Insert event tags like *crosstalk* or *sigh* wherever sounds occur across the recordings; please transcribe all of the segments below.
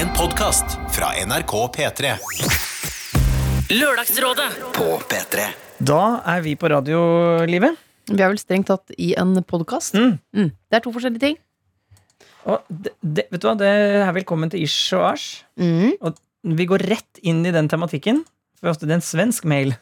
En podkast fra NRK P3. Lørdagsrådet På P3 Da er vi på radiolivet. Vi er vel strengt tatt i en podkast. Mm. Det er to forskjellige ting. Og det, det, vet du hva, det er velkommen til Ish og Ash. Mm. Og vi går rett inn i den tematikken. For ofte det er en svensk mail.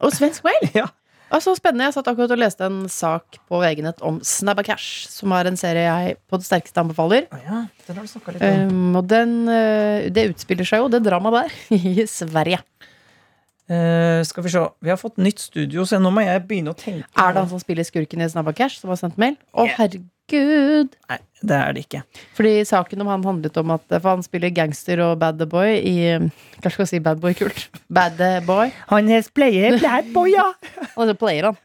Og svensk mail! *laughs* ja. Ah, så spennende. Jeg satt akkurat og leste en sak på VG-nett om Snabba Cash, som er en serie jeg på det sterkeste anbefaler. Å ja, den har du litt om. Um, og den, eh, det utspiller seg jo, det dramaet der, *laughs* i Sverige. Uh, skal vi se. Vi har fått nytt studio, så nå må jeg begynne å tenke. Er det han som spiller skurken i Snabba Cash, som har sendt mail? Å, Yeah. herregud! Nei, det er det ikke. Fordi saken om han handlet om at For han spiller gangster og bad boy i Hva skal jeg si bad boy-kult. Bad boy. Han er player, bad boy, ja! *laughs* Og så player han.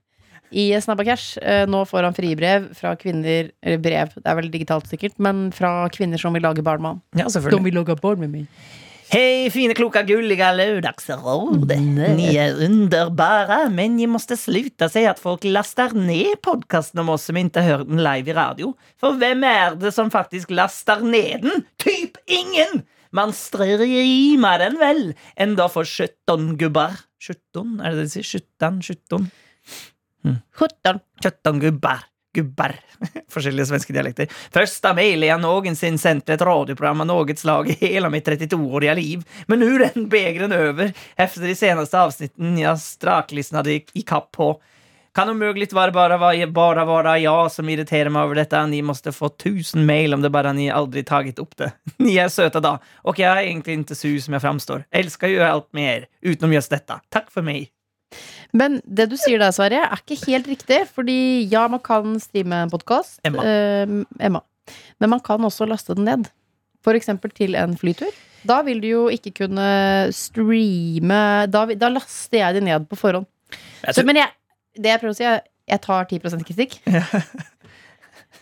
I Snabba Cash. Eh, Nå får han fribrev fra kvinner Eller brev, det er vel digitalt sikkert, men fra kvinner som vil lage barn med han. Ja, selvfølgelig. De vil lage barn med meg. Hej fine, kloka gulliga lördagsråd. Ni er underbare, men ni måste sluta si at folk laster ned podcasten om oss som ikke hører den live i radio. For hvem er det som faktisk laster ned den? Typ ingen! Man streamar den vel, enda for för 17 gubbar. 17? er det det de sier? 17? 17? 17. 17 gubbar. Gubbar. *laughs* Forskjellige svenske dialekter. Første mail jeg någonsin sendte et radioprogram av noe slag i hele mitt 32-årige liv. Men nå den begeren over efter de seneste avsnitten jeg straklyssnade i, kapp på. Kan umulig være bare, bare være jeg som irriterer meg over dette. Ni måtte få tusen mail om det bare ni aldri taget opp det. *laughs* Ni er søte, da, og jeg er egentlig ikke sur som jeg framstår. Elsker jo alt med er, utenom just dette. Takk for mig. Men det du sier der, Sverre, er ikke helt riktig. Fordi ja, man kan streame en podkast. Emma. Emma. Men man kan også laste den ned. Eksempel til en flytur. Da vil du jo ikke kunne streame Da, da laster jeg det ned på forhånd. Jeg Så, men jeg, det jeg prøver å si, er jeg tar 10 kritikk. *laughs*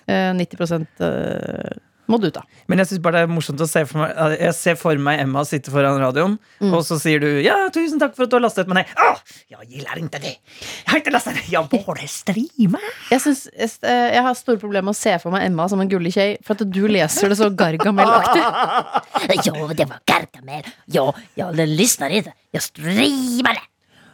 Eh, 90 eh, må du ta. Men jeg synes bare det er morsomt å se for meg Jeg ser for meg Emma sitte foran radioen, Mm. og så sier du 'ja, tusen takk for at du har lastet meg ned'. Åh, jeg gillar ikke det. Jeg har ikke lastet ned. Jeg bare streamer. Jeg, synes, jeg, eh, jeg har store problemer med å se for meg Emma som en gullig tjei, for at du leser det så Gargamel-aktig. *laughs* Ja, det var Gargamel. Ja, jag lyssnar jeg Jeg streamade.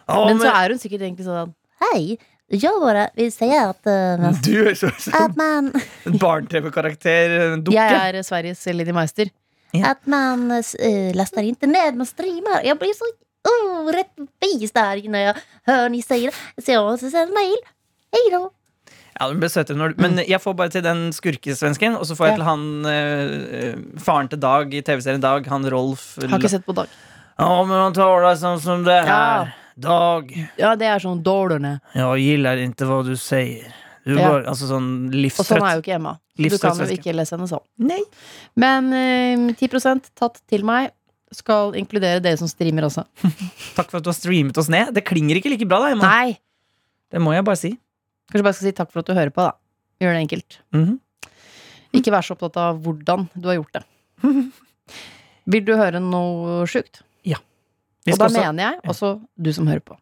det Men så er hun sikkert egentlig sånn Hej, jag bara vill säga att, uh, Du er så, så att man, en barne-TV-karakter, en dukke. Jeg er Sveriges Linni Meister. att man uh, lastar inte ned, man streamar. Jag blir så orättvis där när jag hör ni säger det. Så jag måste sända mail. Hej då. Ja, du ble søtere når du, Men jeg får bare til den skurkesvensken, og så får jeg Ja. til han eh, faren til Dag i TV-serien Dag, han Rolf Har ikke sett på Dag. Ja, men han talar sånn som det Ja. her. Dag, Ja, det er sånn dårligere. jeg gillar ikke hva du sier. Du Ja. bare, altså sånn livstrøtt. Og sånn er jo ikke Emma. Du kan jo ikke lese henne sånn. Nei. Men eh, 10% tatt til meg skal inkludere dere som streamer også. *laughs* Takk for at du har streamet oss ned. Det klinger ikke like bra, da, Emma. Nei! Det må jeg bare si. Kanskje bare skal si takk for at du hører på, da. Gjør det enkelt. Mhm. Ikke vær så opptatt av hvordan du har gjort det. *laughs* Vil du høre noe sjukt? Og da også, mener jeg også du som hører på.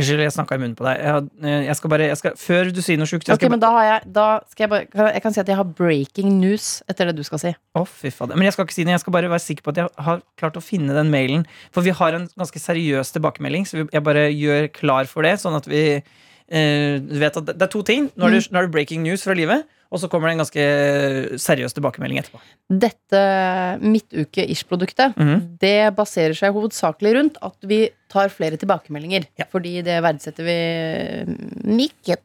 unnskyld, jeg snakka i munnen på deg. Jeg, eh, jeg skal bare, jeg skal, før du sier noe sjukt jeg men da jeg da skal jeg, bare, jeg- kan si at jeg har breaking news etter det du skal si. Å, fy fader. Men jeg skal ikke si det. Jeg skal bare være sikker på at jeg har klart å finne den mailen. For vi har en ganske seriøs tilbakemelding, så jeg bare gjør klar for det. Sånn at vi eh, vet at det, det er to ting. Nå er, det, nå er det breaking news fra livet, og så kommer det en ganske seriøs tilbakemelding etterpå. Dette midtuke-ish-produktet Mhm. Det baserer seg hovedsakelig rundt at vi tar flere tilbakemeldinger. Ja. Fordi det verdsetter vi mykket.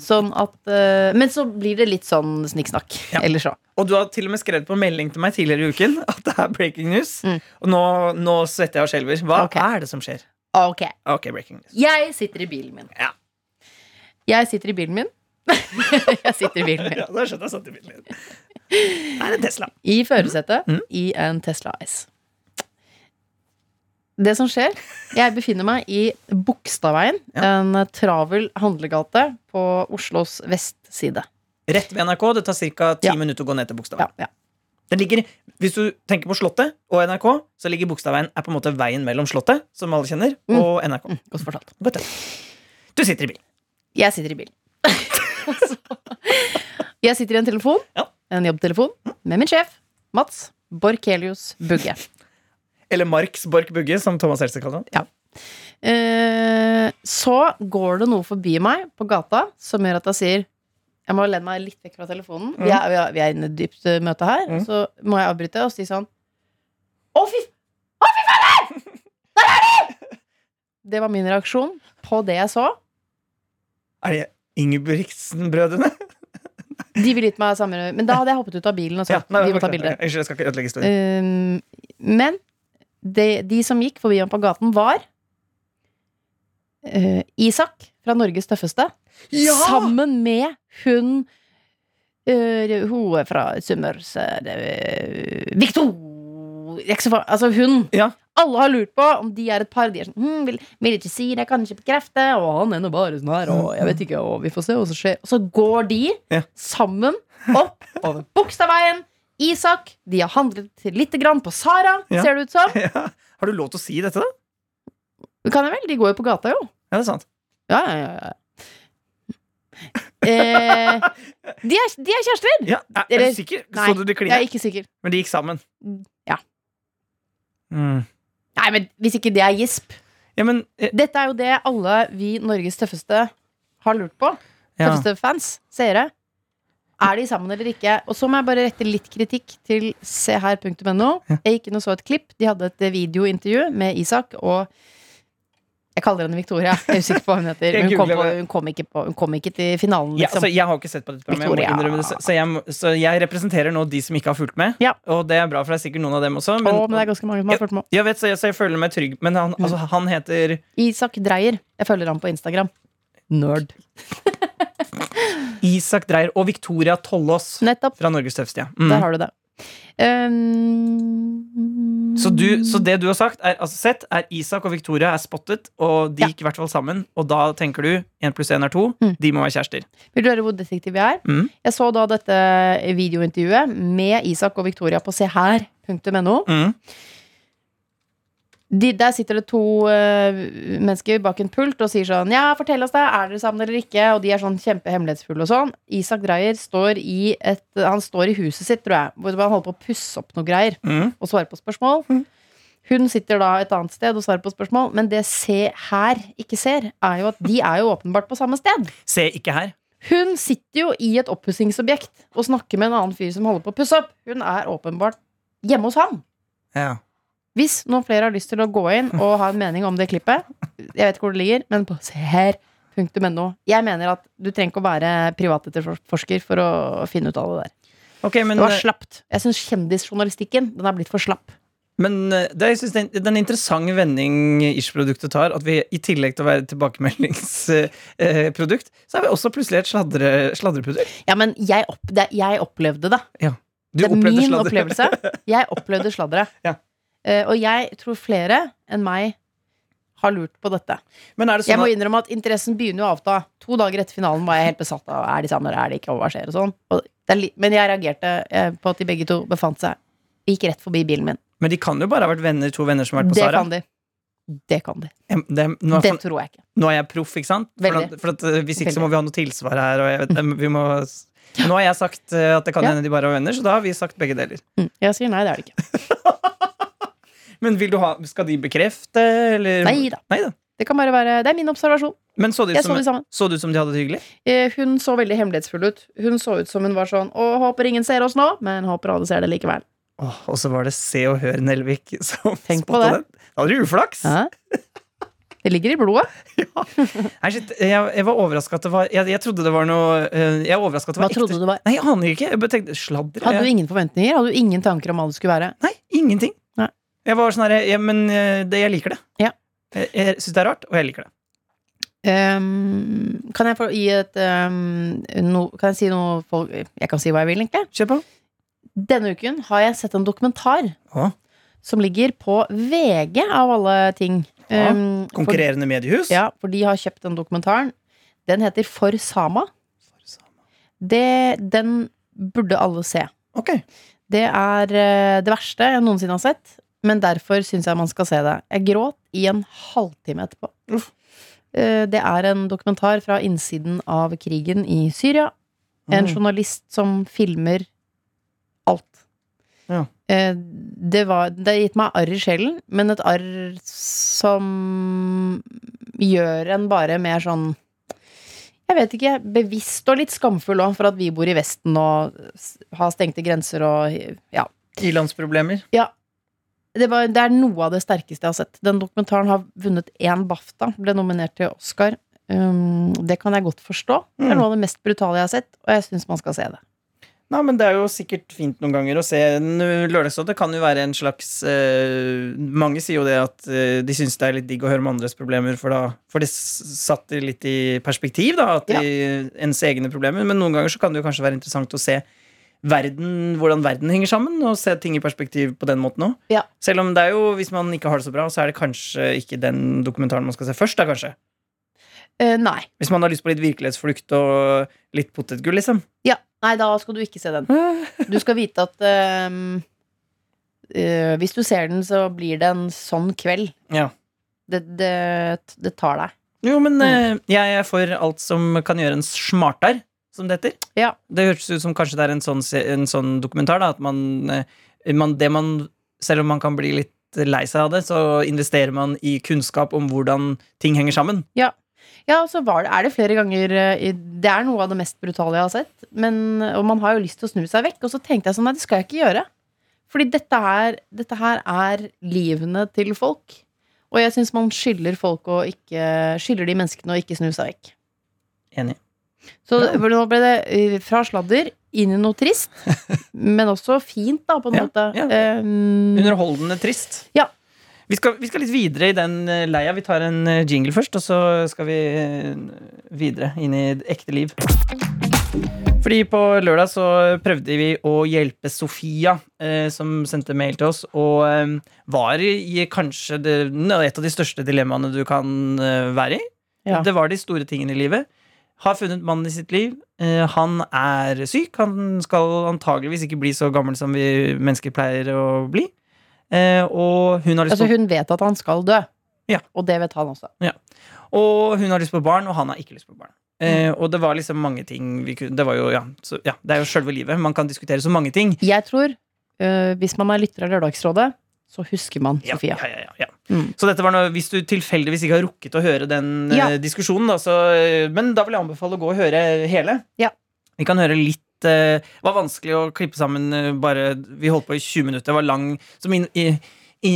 Sånn at eh, Men så blir det litt sånn snikksnakk. Ja. Ellers så. Og du har til og med skrevet på melding til meg tidligere i uken *laughs* at det er breaking news. Mm. Og nå, nå svetter jeg og skjelver. Hva okay. er det som skjer? Ok. Okay, breaking news. Jeg sitter i bilen min. Ja. Jeg sitter i bilen min. *laughs* jeg sitter i bilen min. Ja, da skjønner jeg satt i bilen. Det er en Tesla. I førersetet Mm. i en Tesla S. Det som skjer Jeg befinner meg i Bogstadveien, Ja. en travel handlegate på Oslos vestside. Rett ved NRK. Det tar ca. ti Ja. minutter å gå ned til Bogstadveien. Ja, ja. Den ligger, Hvis du tenker på Slottet og NRK, så ligger Bogstadveien er på en måte veien mellom Slottet, som alle kjenner, Mm. og NRK. Mm, godt fortalt. Du sitter i bilen. Jeg sitter i bilen. *laughs* jeg sitter i en telefon, Ja. en jobbtelefon, med min sjef, Mats. Borkelius Bugge. Eller Marks Borch Bugge, som Thomas Helse kaller han. Eh, så går det noe forbi meg på gata som gjør at jeg sier Jeg må lene meg litt vekk fra telefonen. Vi, er, vi, er, vi er inne i et dypt eh, møte her. Mm. Så må jeg avbryte og si sånn Å, fy, å, fy fader! Der er de! Det var min reaksjon på det jeg så. Er det Ingebrigtsen-brødrene? De ville gitt meg samme Men da hadde jeg hoppet ut av bilen og Ja, nei, vi må ta bilde. Unnskyld, jeg skal ikke ødelegge historien. Um, men de, de som gikk forbi ham på gaten, var uh, Isak fra Norges tøffeste. Sammen med hun uh, Hun er fra Summers uh, Victor så fa- Altså, hun. Ja. Alle har lurt på om de er et par. De er sånn hm, vil, vil ikke si det, kan ikke bekrefte. Og han er nå bare sånn her, og jeg vet ikke, og vi får se hva som skjer. Og så går de Ja. sammen opp over Bogstadveien. Isak, de har handlet lite grann på Sara, Ja. ser det ut som. *laughs* Ja. Har du lov til å si dette, da? Det kan jeg vel? De går jo på gata, jo. Ja, det er sant. Ja, ja, ja. Eh, de, er, de er kjærester! Ja, er, er du sikker? Nei, Så du de Jeg er ikke sikker. Men de gikk sammen? Ja. Mm. Nei, men hvis ikke det er gisp Ja, men eh, Dette er jo det alle vi Norges tøffeste har lurt på. ja. Tøffeste fans, seere. Er de sammen eller ikke? Og så må jeg bare rette litt kritikk til seher.no. Jeg gikk inn og så et klipp. De hadde et videointervju med Isak og Jeg kaller henne Victoria. Jeg er usikker på hva hun heter. *laughs* Hun kom, på, hun, kom ikke på, hun kom ikke til finalen, Ja, liksom. altså, jeg har ikke sett på dette programmet, jeg det, så, jeg, så jeg representerer nå de som ikke har fulgt med. Ja. Og det er bra, for det er sikkert noen av dem også. Men, Å, men det er ganske mange som har fulgt med. jeg vet, så jeg, så jeg føler meg trygg. Men han, altså, han heter Isak Dreyer. Jeg følger ham på Instagram. Nerd. *laughs* Isak Dreyer og Victoria Tollås fra Norges tøffeste. Mm. Der Mm. har du det. Um, Så, du, så det du har sagt, er, altså sett, er Isak og Victoria er spottet, og de Ja. gikk i hvert fall sammen. Og da tenker du 1 pluss 1 er 2. Mm. De må være kjærester. Vil du høre hvor detektiv jeg er? Mm. Jeg så da dette videointervjuet med Isak og Victoria på seher.no. Mm. De, der sitter det to uh, mennesker bak en pult og sier sånn Ja, fortell oss det, er dere sammen eller ikke? Og de er sånn kjempehemmelighetsfulle og sånn. Isak Dreyer står i et Han står i huset sitt, tror jeg, hvor han holder på å pusse opp noe greier. Mm. og svare på spørsmål. Hun sitter da et annet sted og svarer på spørsmål, men det Se her ikke ser, er jo at de er jo åpenbart på samme sted. Se ikke her. Hun sitter jo i et oppussingsobjekt og snakker med en annen fyr som holder på å pusse opp. Hun er åpenbart hjemme hos ham. Ja. Hvis noen flere har lyst til å gå inn og ha en mening om det klippet, jeg vet ikke hvor det ligger, men på seher.no. Jeg mener at du trenger ikke å være privatetterforsker for å finne ut av det der. Okay, men, Det var slapt. Jeg syns kjendisjournalistikken den er blitt for slapp. men eh, det, jeg synes det, er en- er interessant vending Ish-produktet tar. At vi i tillegg til å være et tilbakemeldingsprodukt, så er vi også plutselig et sladre, sladreprodukt. Ja, men jeg, opp, det, jeg opplevde det. Du det er min sladre. opplevelse. *laughs* Jeg opplevde sladre. Ja. Eh, og jeg tror flere enn meg har lurt på dette. Men det Jeg sånn må innrømme at interessen begynner å avta. To dager etter finalen var jeg helt besatt av er de sammen eller er de ikke, og hva skjer og sånn. Men jeg reagerte eh, på at de begge to befant seg Gikk rett forbi bilen min. Men de kan jo bare ha vært venner, to venner som har vært på Det Sara. kan de. Det kan de. Det, nå, Det tror jeg ikke. nå er jeg proff, ikke sant? For, at, for at, eh, hvis ikke så må vi ha noe tilsvar her. Jeg vi må, nå har jeg sagt at det kan Ja. hende de bare var venner, så da har vi sagt begge deler. Mm. Jeg sier nei, det er det ikke. *laughs* Men ha, skal de bekrefte, eller? Nei da. Det kan bare være Det er min observasjon. Men så det, ut som, så de det som de hadde det hyggelig? Eh, Hun så veldig hemmelighetsfull ut. Hun så ut som hun var sånn Å, håper ingen ser oss nå, men håper alle ser det likevel. Åh, og så var det Se og Hør Nelvik som Tenk på det. den. Da hadde du uflaks! Hæ? Det ligger i blodet. *laughs* Nei, shit, jeg, jeg var overraska at det var jeg, jeg trodde det var noe eh, Jeg var at det Hva var trodde ekte. du var? Nei, jeg aner ikke. Jeg tenkte sladder. Hadde du ingen forventninger? Hadde du ingen tanker om hva det skulle være? nei, ingenting. Jeg var sånn herre ja, Men eh, det, jeg liker det. Ja. Jeg, jeg syns det er rart, og jeg liker det. Um, kan jeg få gi et um, no, Kan jeg si noe folk, Jeg kan si hva jeg vil, egentlig. Kjør på. Denne uken har jeg sett en dokumentar ah. som ligger på VG, av alle ting. Ja, Konkurrerende for, mediehus. ja, for de har kjøpt den dokumentaren. Den heter For Sama. Det, den burde alle se. Ok. Det er eh, det verste jeg noensinne har sett, men derfor syns jeg man skal se det. Jeg gråt i en halvtime etterpå. Uff. Eh, Det er en dokumentar fra innsiden av krigen i Syria. En Mm. journalist som filmer alt. Ja. Eh, det, var, det har gitt meg arr i sjelen, men et arr som gjør en bare mer sånn Jeg vet ikke, bevisst og litt skamfull òg, for at vi bor i Vesten og har stengte grenser og ja. Ilandsproblemer. Det, var, det er noe av det sterkeste jeg har sett. Den dokumentaren har vunnet én BAFTA, ble nominert til Oscar. Um, det kan jeg godt forstå. Det er Mm. noe av det mest brutale jeg har sett, og jeg syns man skal se det. Nei, men Det er jo sikkert fint noen ganger å se en lørdagsråd. Det kan jo være en slags eh, Mange sier jo det at eh, de syns det er litt digg å høre om andres problemer, for da For det s- satt det litt i perspektiv, da, at de, ens egne problemer. Men noen ganger så kan det jo kanskje være interessant å se verden, hvordan verden henger sammen, og se ting i perspektiv på den måten òg. Ja. Selv om det er jo, hvis man ikke har det så bra, så er det kanskje ikke den dokumentaren man skal se først, da, kanskje. Eh, nei. Hvis man har lyst på litt virkelighetsflukt og litt potetgull, liksom. Ja. Nei, da skal du ikke se den. Du skal vite at um, uh, hvis du ser den, så blir det en sånn kveld. Ja. Det, det, det tar deg. Jo, men Mm. uh, jeg er for alt som kan gjøre en smartere, som det heter. Ja. Det høres ut som kanskje det er en sånn, en sånn dokumentar, da, at man, eh, man, det man Selv om man kan bli litt lei seg av det, så investerer man i kunnskap om hvordan ting henger sammen. Ja, så var det, er det flere ganger eh, Det er noe av det mest brutale jeg har sett. Men, og man har jo lyst til å snu seg vekk. Og så tenkte jeg sånn, nei, det skal jeg ikke gjøre. Fordi dette her, dette her er livene til folk. Og jeg syns man skylder folk å ikke Skylder de menneskene å ikke snu seg vekk. Enig. Så Ja. nå ble det eh, fra sladder inn i noe trist, *laughs* men også fint, da, på en Ja, måte. ja. Um, Underholdende trist. Ja. Vi skal, vi skal litt videre i den eh, leia. Vi tar en eh, jingle først, og så skal vi videre inn i ekte liv. Fordi på lørdag så prøvde vi å hjelpe Sofia, eh, som sendte mail til oss, og eh, var i kanskje det, et av de største dilemmaene du kan eh, være i. Ja. Det var de store tingene i livet. Har funnet mannen i sitt liv. Eh, han er syk. Han skal antageligvis ikke bli så gammel som vi mennesker pleier å bli. Eh, og hun har lyst altså, på hun vet at han skal dø. Ja. Og det vet han også. Og hun har lyst på barn, og han har ikke lyst på barn. Mm. Eh, og det var liksom mange ting vi kunne Det var jo, ja, så, ja, det er jo sjølve livet. Man kan diskutere så mange ting. Jeg tror, øh, hvis man er lytter av Lørdagsrådet, så husker man Ja, Sofia. ja, ja. Mm. Så dette var noe, hvis du tilfeldigvis ikke har rukket å høre den eh, diskusjonen, da, så, eh, men da vil jeg anbefale å gå og høre hele. Ja. Vi kan høre litt eh, Det var vanskelig å klippe sammen eh, bare Vi holdt på i 20 minutter. Det var lang som inn, i, i,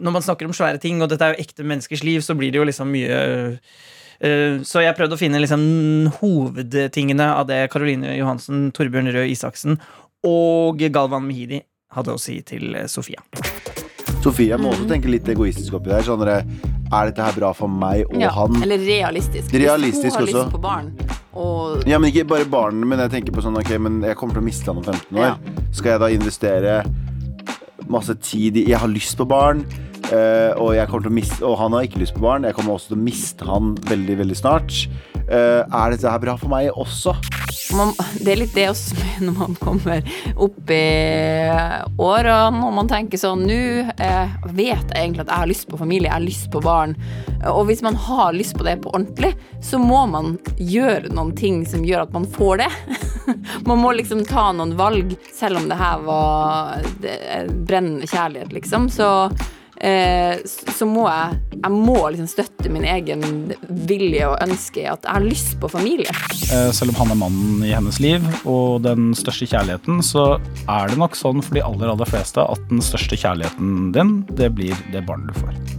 Når man snakker om svære ting, og dette er jo ekte menneskers liv, så blir det jo liksom mye Uh, så jeg prøvde å finne liksom hovedtingene av det Caroline Johansen, Torbjørn Røe Isaksen og Galvan Mehidi hadde å si til Sofia. Sofie, jeg må også tenke litt egoistisk oppi der. Sånn, er dette her bra for meg og Ja, han? Eller realistisk. Realistisk Hvis hun har også. lyst på barn, og Ja, men Ikke bare barn, men jeg tenker på sånn Ok, men jeg kommer til å miste han om 15 år. Skal jeg da investere masse tid i Jeg har lyst på barn, Uh, og, miste, og han har ikke lyst på barn. Jeg kommer også til å miste han veldig, veldig snart. Eh, er dette her bra for meg også? man, det er litt det også når man kommer opp i årene og man tenker sånn Nå eh, vet jeg egentlig at jeg har lyst på familie, jeg har lyst på barn. Og hvis man har lyst på det på ordentlig, så må man gjøre noen ting som gjør at man får det. *laughs* man må liksom ta noen valg, selv om det her var brennende kjærlighet, liksom. Så eh, så må jeg Jeg må liksom støtte min egen vilje og ønske at jeg har lyst på familie. Eh, Selv om han er mannen i hennes liv og den største kjærligheten, så er det nok sånn for de aller, aller fleste at den største kjærligheten din, det blir det barnet du får.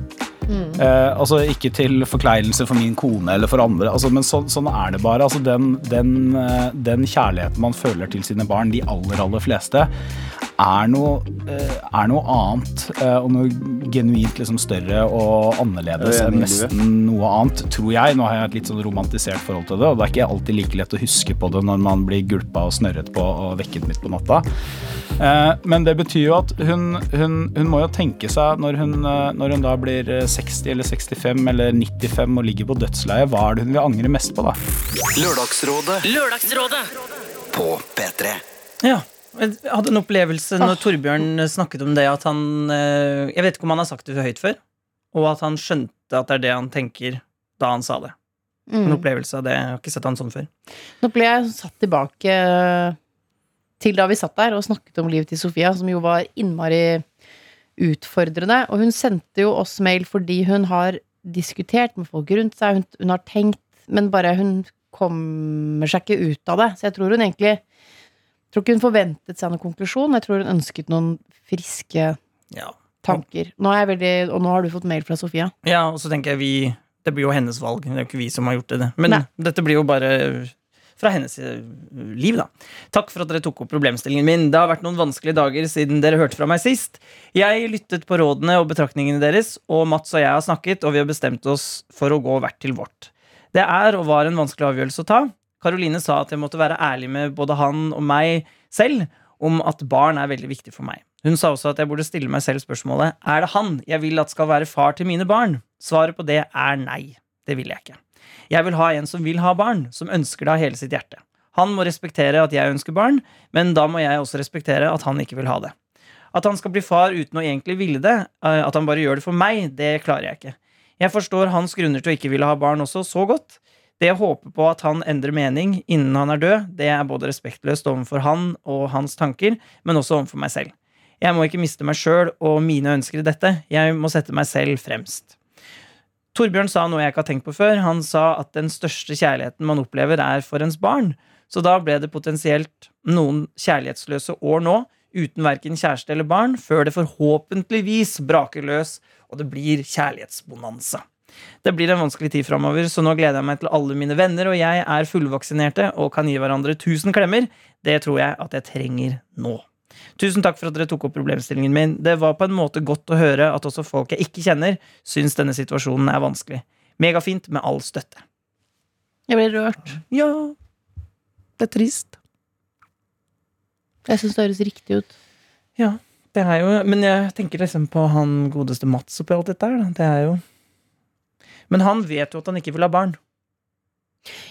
Eh, altså Ikke til forkleinelse for min kone eller for andre, altså, men så, sånn er det bare. Altså, den, den, eh, den kjærligheten man føler til sine barn, de aller, aller fleste, er noe, eh, er noe annet eh, og noe genuint liksom større og annerledes er enn nesten noe annet, tror jeg. Nå har jeg et litt sånn romantisert forhold til det, og det er ikke alltid like lett å huske på det når man blir gulpa og snørret på og vekket midt på natta. Men det betyr jo at hun, hun, hun må jo tenke seg, når hun, når hun da blir eh, 60 eller 65 eller 95 og ligger på dødsleiet, hva er det hun vil angre mest på, da? Lørdagsrådet Lørdagsrådet. på P3. Ja. Jeg hadde en opplevelse når Torbjørn snakket om det at han eh, Jeg vet ikke om han har sagt det høyt før, og at han skjønte at det er det han tenker da han sa det. En Mm. opplevelse av det. Jeg har ikke sett han sånn før. Nå ble jeg satt tilbake til da vi satt der og snakket om livet til Sofia, som jo var innmari utfordrende. Og hun sendte jo oss mail fordi hun har diskutert med folk rundt seg, hun, hun har tenkt, men bare hun kommer seg ikke ut av det. Så jeg tror hun egentlig jeg tror ikke hun forventet seg noen konklusjon. Jeg tror hun ønsket noen friske Ja. tanker. Nå veldig, og nå har du fått mail fra Sofia. ja, og så tenker jeg vi Det blir jo hennes valg. Det er jo ikke vi som har gjort det. Men Nei. dette blir jo bare fra hennes eh, liv, da. Takk for at dere tok opp problemstillingen min. Det har vært noen vanskelige dager siden dere hørte fra meg sist. Jeg lyttet på rådene og betraktningene deres, og Mats og jeg har snakket, og vi har bestemt oss for å gå hvert til vårt. Det er og var en vanskelig avgjørelse å ta. Karoline sa at jeg måtte være ærlig med både han og meg selv om at barn er veldig viktig for meg. Hun sa også at jeg burde stille meg selv spørsmålet Er det han jeg vil at skal være far til mine barn. Svaret på det er nei. Det vil jeg ikke. Jeg vil ha en som vil ha barn, som ønsker det av hele sitt hjerte. Han må respektere at jeg ønsker barn, men da må jeg også respektere at han ikke vil ha det. At han skal bli far uten å egentlig ville det, eh, at han bare gjør det for meg, det klarer jeg ikke. Jeg forstår hans grunner til å ikke ville ha barn også så godt. Det å håpe på at han endrer mening innen han er død, det er både respektløst overfor han og hans tanker, men også overfor meg selv. Jeg må ikke miste meg sjøl og mine ønsker i dette. Jeg må sette meg selv fremst. Torbjørn sa noe jeg ikke har tenkt på før. Han sa at den største kjærligheten man opplever, er for ens barn. Så da ble det potensielt noen kjærlighetsløse år nå, uten verken kjæreste eller barn, før det forhåpentligvis braker løs, og det blir kjærlighetsbonanza. Det blir en vanskelig tid framover, så nå gleder jeg meg til alle mine venner og jeg er fullvaksinerte og kan gi hverandre tusen klemmer. Det tror jeg at jeg trenger nå. Tusen takk for at dere tok opp problemstillingen min. Det var på en måte godt å høre at også folk jeg ikke kjenner, syns denne situasjonen er vanskelig. Megafint med all støtte. Jeg ble rørt. Ja, det er trist. Jeg syns det høres riktig ut. Ja, det er jo Men jeg tenker liksom på han godeste Mats oppi alt dette her. Det er jo Men han vet jo at han ikke vil ha barn.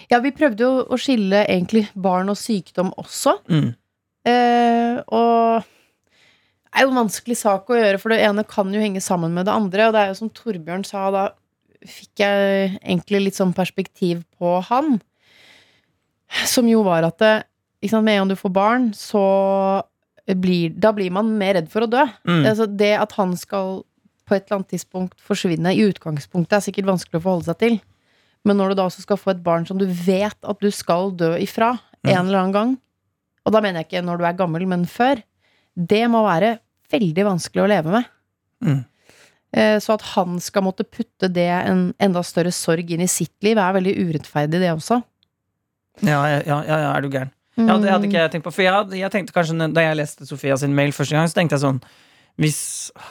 Ja, vi prøvde jo å skille egentlig barn og sykdom også. Mm. Eh, og det er jo en vanskelig sak å gjøre, for det ene kan jo henge sammen med det andre. Og det er jo som Torbjørn sa, da fikk jeg egentlig litt sånn perspektiv på han. Som jo var at det, sant, med en gang du får barn, så blir, da blir man mer redd for å dø. Mm. Altså det at han skal på et eller annet tidspunkt forsvinne, i utgangspunktet er sikkert vanskelig å forholde seg til. Men når du da også skal få et barn som du vet at du skal dø ifra Mm. en eller annen gang, og da mener jeg ikke når du er gammel, men før, det må være veldig vanskelig å leve med. Mm. Eh, Så at han skal måtte putte det en enda større sorg inn i sitt liv, er veldig urettferdig, det også. Ja, ja, ja, ja, er du gæren. Ja, det hadde ikke jeg tenkt på. For jeg, jeg tenkte kanskje Da jeg leste Sofia sin mail første gang, så tenkte jeg sånn Hvis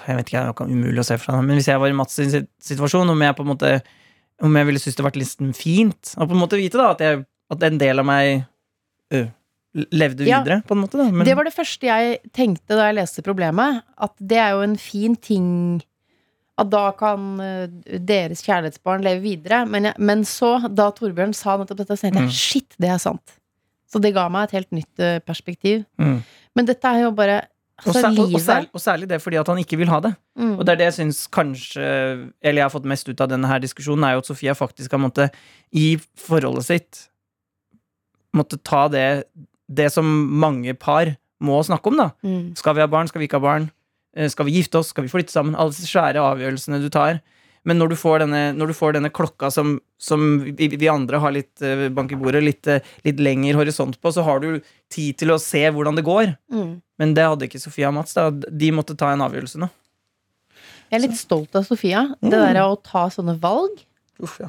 Jeg vet ikke, det er umulig å se for seg, men hvis jeg var i Mats sin situasjon, om jeg på en måte Om jeg ville synes det vært litt fint å på en måte vite da at, jeg, at en del av meg ø, levde Ja. videre, på en måte. men, Det var det første jeg tenkte da jeg leste problemet. At det er jo en fin ting At da kan eh, deres kjærlighetsbarn leve videre. Men, jeg, men så, da Torbjørn sa nettopp dette, så tenkte jeg Mm. shit, det er sant. Så det ga meg et helt nytt eh, perspektiv. mm. Men dette er jo bare Altså, og, og, særlig, og særlig det fordi at han ikke vil ha det. mm. Og det er det jeg syns kanskje Eller jeg har fått mest ut av denne her diskusjonen, er jo at Sofia faktisk har måttet i forholdet sitt måtte ta det, det som mange par må snakke om, da. Mm. Skal vi ha barn, skal vi ikke ha barn? Eh, Skal vi gifte oss, skal vi flytte sammen? Alle disse svære avgjørelsene du tar. Men når du får denne, når du får denne klokka som, som vi, vi andre har litt eh, bank i bordet, litt, eh, litt lengre horisont på, så har du tid til å se hvordan det går. Mm. Men det hadde ikke Sofia og Mats. Da. De måtte ta en avgjørelse nå. Jeg er litt stolt av Sofia. Det der å ta sånne valg. Uff, ja.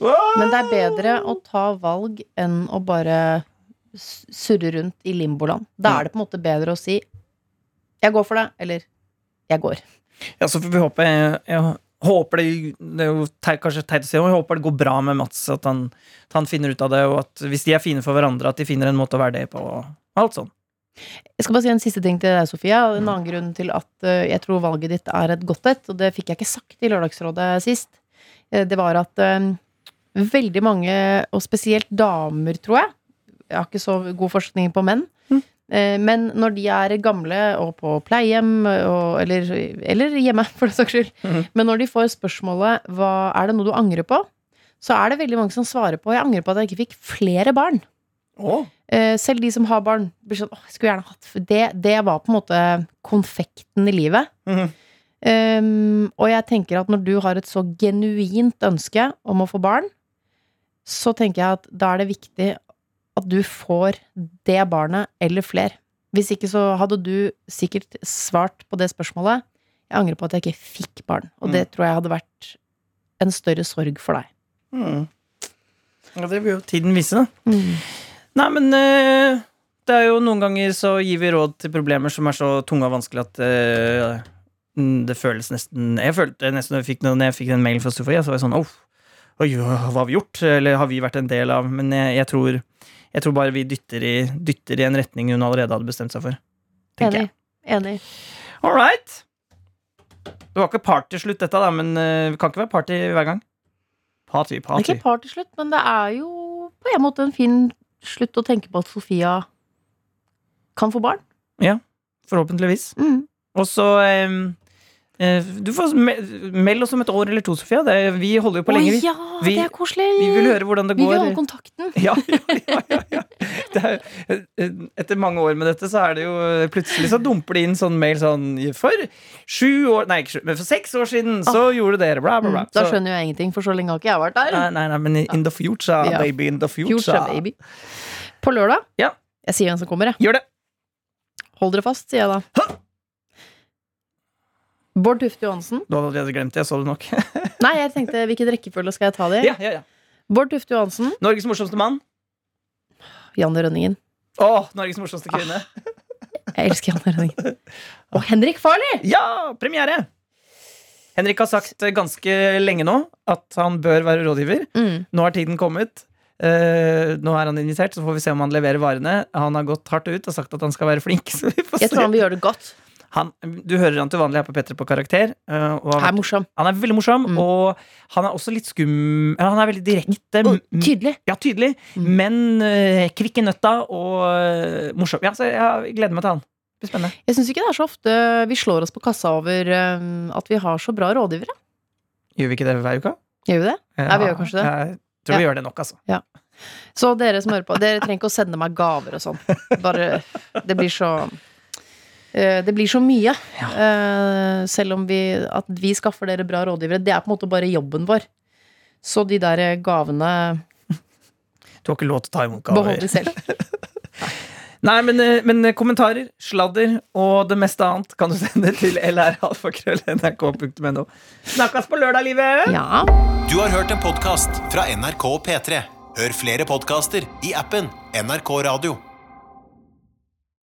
Men det er bedre å ta valg enn å bare surre rundt i limboland. Da er det på en måte bedre å si 'jeg går for det', eller 'jeg går'. Ja, så vi håpe jeg, jeg håper det, det er jo teit, kanskje teit å si, men jeg håper det går bra med Mats. At han, at han finner ut av det, og at hvis de er fine for hverandre, at de finner en måte å være det på. og Alt sånn. Jeg skal bare si en siste ting til deg, Sofia. En annen grunn til at eh, jeg tror valget ditt er et godt et, og det fikk jeg ikke sagt i Lørdagsrådet sist, eh, det var at eh, veldig mange, og spesielt damer, tror jeg Jeg har ikke så god forskning på menn. eh, Men når de er gamle og på pleiehjem, eller, eller hjemme, for den saks skyld, mm. men når de får spørsmålet hva, er det noe du angrer på, så er det veldig mange som svarer på jeg angrer på at jeg ikke fikk flere barn. Eh, selv de som har barn, blir sånn Åh, jeg skulle gjerne hatt det, det var på en måte konfekten i livet. Mm. Um, og jeg tenker at når du har et så genuint ønske om å få barn, så tenker jeg at da er det viktig at du får det barnet eller fler. Hvis ikke så hadde du sikkert svart på det spørsmålet. Jeg angrer på at jeg ikke fikk barn. Og det tror jeg hadde vært en større sorg for deg. Mm. Ja, det vil jo tiden vise, da. Nei, men eh, det er jo noen ganger så gir vi råd til problemer som er så tunge og vanskelig at eh, mm, det føles nesten Jeg følte nesten jeg fikk, når jeg fikk den mailen fra Sofie, så var jeg sånn oh, Oi, hva har vi gjort? Eller har vi vært en del av? Men jeg, jeg, tror, jeg tror bare vi dytter i, dytter i en retning hun allerede hadde bestemt seg for. Enig. jeg. Enig. All right. Det var ikke partyslutt, dette, da, men eh, det kan ikke være party hver gang. Party, party. Det er ikke partyslutt, men det er jo på en måte en fin slutt å tenke på at Sofia kan få barn. Ja. Forhåpentligvis. Mm. Og så eh, Du får meld oss om et år eller to, Sofia. Det, vi holder jo på lenge. Å ja, Vi- det er koselig! vi vil høre hvordan det går. Vi vil holde kontakten. *laughs* Ja, ja, ja, ja, er, eh, etter mange år med dette, så er det jo Plutselig så dumper det inn sånn mail sånn For sju år Nei, ikke sju, men for seks år siden så gjorde dere bla, bla, bla. Mm, Da Så- skjønner jeg ingenting, for så lenge har ikke jeg vært der. Nei, nei, nei, men in the future, baby, in the future. Future baby. På lørdag Ja. Jeg sier hvem som kommer, jeg. Gjør det. Hold dere fast, sier jeg da. Bård Tufte Johansen. Du hadde allerede glemt det. Jeg så det nok. *laughs* Nei, jeg tenkte hvilken rekkefølge skal jeg ta det i? ja, ja, ja. Bård Tufte Johansen. Norges morsomste mann. Janne Rønningen. Å, Norges morsomste kvinne. Jeg elsker Janne Rønningen. Og Henrik Farley! Ja, premiere! Henrik har sagt eh, ganske lenge nå at han bør være rådgiver. Mm. Nå har tiden kommet. Eh, nå er han invitert, så får vi se om han leverer varene. Han har gått hardt ut og sagt at han skal være flink. *laughs* Så vi får Jeg tror han vil gjøre det godt. Han, du hører han til vanlig her på Petter på karakter. Og han, Er morsom. han er veldig morsom, Mm. og han er også litt skum... Han er veldig direkte. Og tydelig. Ja, tydelig, Mm. men uh, kvikk i nøtta og eh, morsom. Ja, så jeg gleder meg til han. Det blir spennende. Jeg syns ikke det er så ofte vi slår oss på kassa over at vi har så bra rådgivere. Gjør vi ikke det hver uke? Gjør vi det? Ja, vi gjør kanskje det. Jeg tror vi gjør det nok, altså. Så dere som hører på, dere trenger ikke å sende meg gaver og sånn. Bare Det blir så eh, det blir så mye. Ja. selv om vi, at vi skaffer dere bra rådgivere. Det er på en måte bare jobben vår. Så de der gavene Du har ikke lov til å ta imot gaver. Behold de selv. *laughs* Nei, men, eh, men kommentarer, sladder og det meste annet kan du *laughs* sende til lralfakrøll.nrk.no. Snakkes på lørdag, livet! Ja. Du har hørt en podkast fra NRK P3. Hør flere podkaster i appen NRK Radio.